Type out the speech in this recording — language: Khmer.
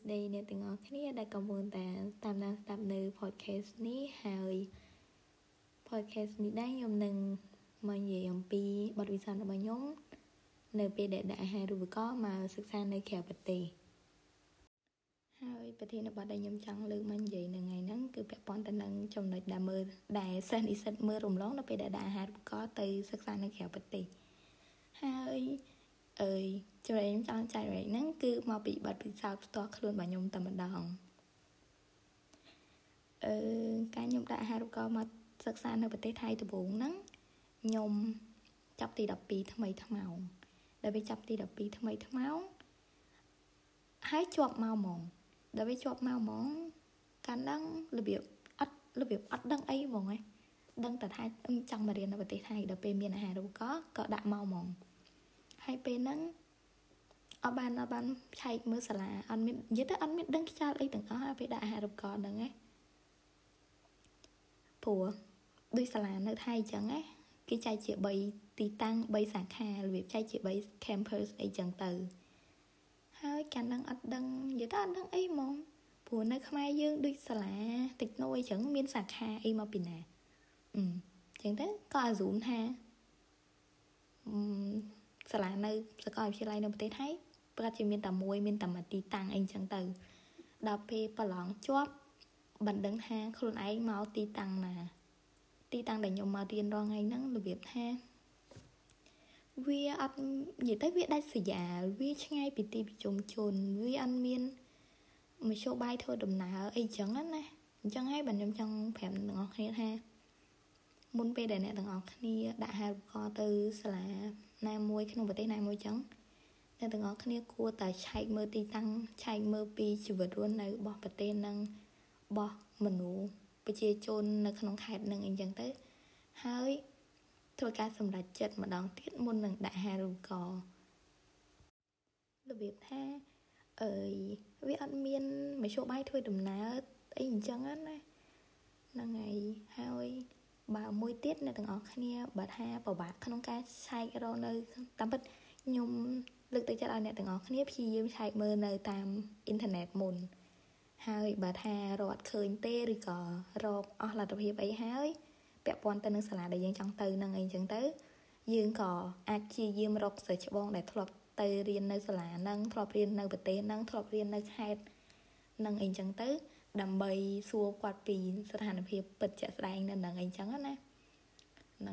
ស្តីអ្នកទាំងអស់គ្នាដែលកំពុងតែតាមដានស្ដាប់នៅ podcast នេះហើយ podcast នេះដែរខ្ញុំនឹងមកនិយាយអំពីបទពិសោធន៍របស់ខ្ញុំនៅពេលដែលដាក់អាហារូបករណ៍មកសិក្សានៅក្រៅប្រទេសហើយប្រធានបទដែលខ្ញុំចង់លើកមកនិយាយនៅថ្ងៃហ្នឹងគឺពាក់ព័ន្ធទៅនឹងចំណុចដែលមើលដែលសិស្សនិស្សិតមើលរំលងនៅពេលដែលដាក់អាហារូបករណ៍ទៅសិក្សានៅក្រៅប្រទេសហើយ អើយចំណេញចង់ចែករំលែកហ្នឹងគឺមកពីបទពិសោធន៍ផ្ទាល់ខ្លួនរបស់ខ្ញុំតែម្ដងអឺការខ្ញុំដាក់អាហារូបករណ៍មកសិក្សានៅប្រទេសថៃដំបូងហ្នឹងខ្ញុំចាប់ទី12ថ្មីថ្មោងដែលវាចាប់ទី12ថ្មីថ្មោងហើយជាប់មកហ្មងដល់វាជាប់មកហ្មងកាន់ដឹងរបៀបអត់របៀបអត់ដឹងអីហ្មងឯងដឹងតែថាចង់មករៀននៅប្រទេសថៃដល់ពេលមានអាហារូបករណ៍ក៏ដាក់មកហ្មង ហើយពេលហ្នឹងអត់បានអត់បានឆែកមើលសាលាអត់មាននិយាយទៅអត់មានដឹងខ្យល់អីទាំងអស់ហើយពេលដាក់អាហារូបករណ៍ហ្នឹងឯងព្រោះដូចសាលានៅថៃអញ្ចឹងណាគេចែកជា3ទីតាំង3សាខារបៀបចែកជា3 campus អីចឹងទៅ ហើយកាលហ្នឹងអត់ដឹងនិយាយទៅអត់ដឹងអីហ្មងព្រោះនៅខ្មែរយើងដូចសាលាតិចណូអីចឹងមានសាខាអីមកពីណាអឺចឹងទៅក៏អាស៊ូមថាអឺ សាលានៅសាកលវិទ្យាល័យនៅប្រទេសថៃប្រកាសជាមានតែមួយមានតែមួយទីតាំងអីចឹងទៅដល់ពេលប្រឡងជាប់បណ្ដឹងថាខ្លួនឯងមកទីតាំងណាទីតាំងដែលខ្ញុំមករៀនរាល់ថ្ងៃហ្នឹងរបៀបថាវាអត់និយាយទៅវាដាច់ស្រយាលវាឆ្ងាយពីទីប្រជុំជនវាអត់មានមធ្យោបាយធ្វើដំណើរអីចឹងណាអញ្ចឹងហើយបាទខ្ញុំចង់ប្រាប់អ្នកនរគ្នាថា មុនពេលដែលអ្នកទាំងអស់គ្នាដាក់ហារូបករណ៍ទៅសាលាណាមួយក្នុងប្រទេសណាមួយចឹងអ្នកទាំងអស់គ្នាគួរតែឆែកមើលទីតាំងឆែកមើលពីជីវិតរស់នៅរបស់ប្រទេសនឹងរបស់មនុស្សប្រជាជននៅក្នុងខេត្តនឹងអីចឹងទៅហើយធ្វើការសម្រេចចិត្តម្ដងទៀតមុននឹងដាក់ហារូបករណ៍របៀបថាអើយវាអត់មានមធ្យោបាយធ្វើដំណើរអីអញ្ចឹងណាហ្នឹងហើយហើយបើមួយ ទៀតអ្នកទាំងអស់គ្នាបើថាពិបាកក្នុងការឆែករកនៅតាមពិតខ្ញុំលើកទឹកចិត្តឲ្យអ្នកទាំងអស់គ្នាព្យាយាមឆែកមើលនៅតាមអ៊ីនធឺណិតមុនហើយបើថារកអត់ឃើញទេឬក៏រកអស់លទ្ធភាពអីហើយពាក់ព័ន្ធទៅនឹងសាលាដែលយើងចង់ទៅនឹងអីចឹងទៅ យើងក៏អាចព្យាយាមរកសិស្សច្បងដែលធ្លាប់ទៅរៀននៅសាលានឹងធ្លាប់រៀននៅប្រទេសនឹងធ្លាប់រៀននៅខេត្តនឹងអីចឹងទៅ ដើម្បីសួរគាត់ពីស្ថានភាពពិតជាក់ស្ដែងនៅនឹងអីចឹងណា ហ្នឹ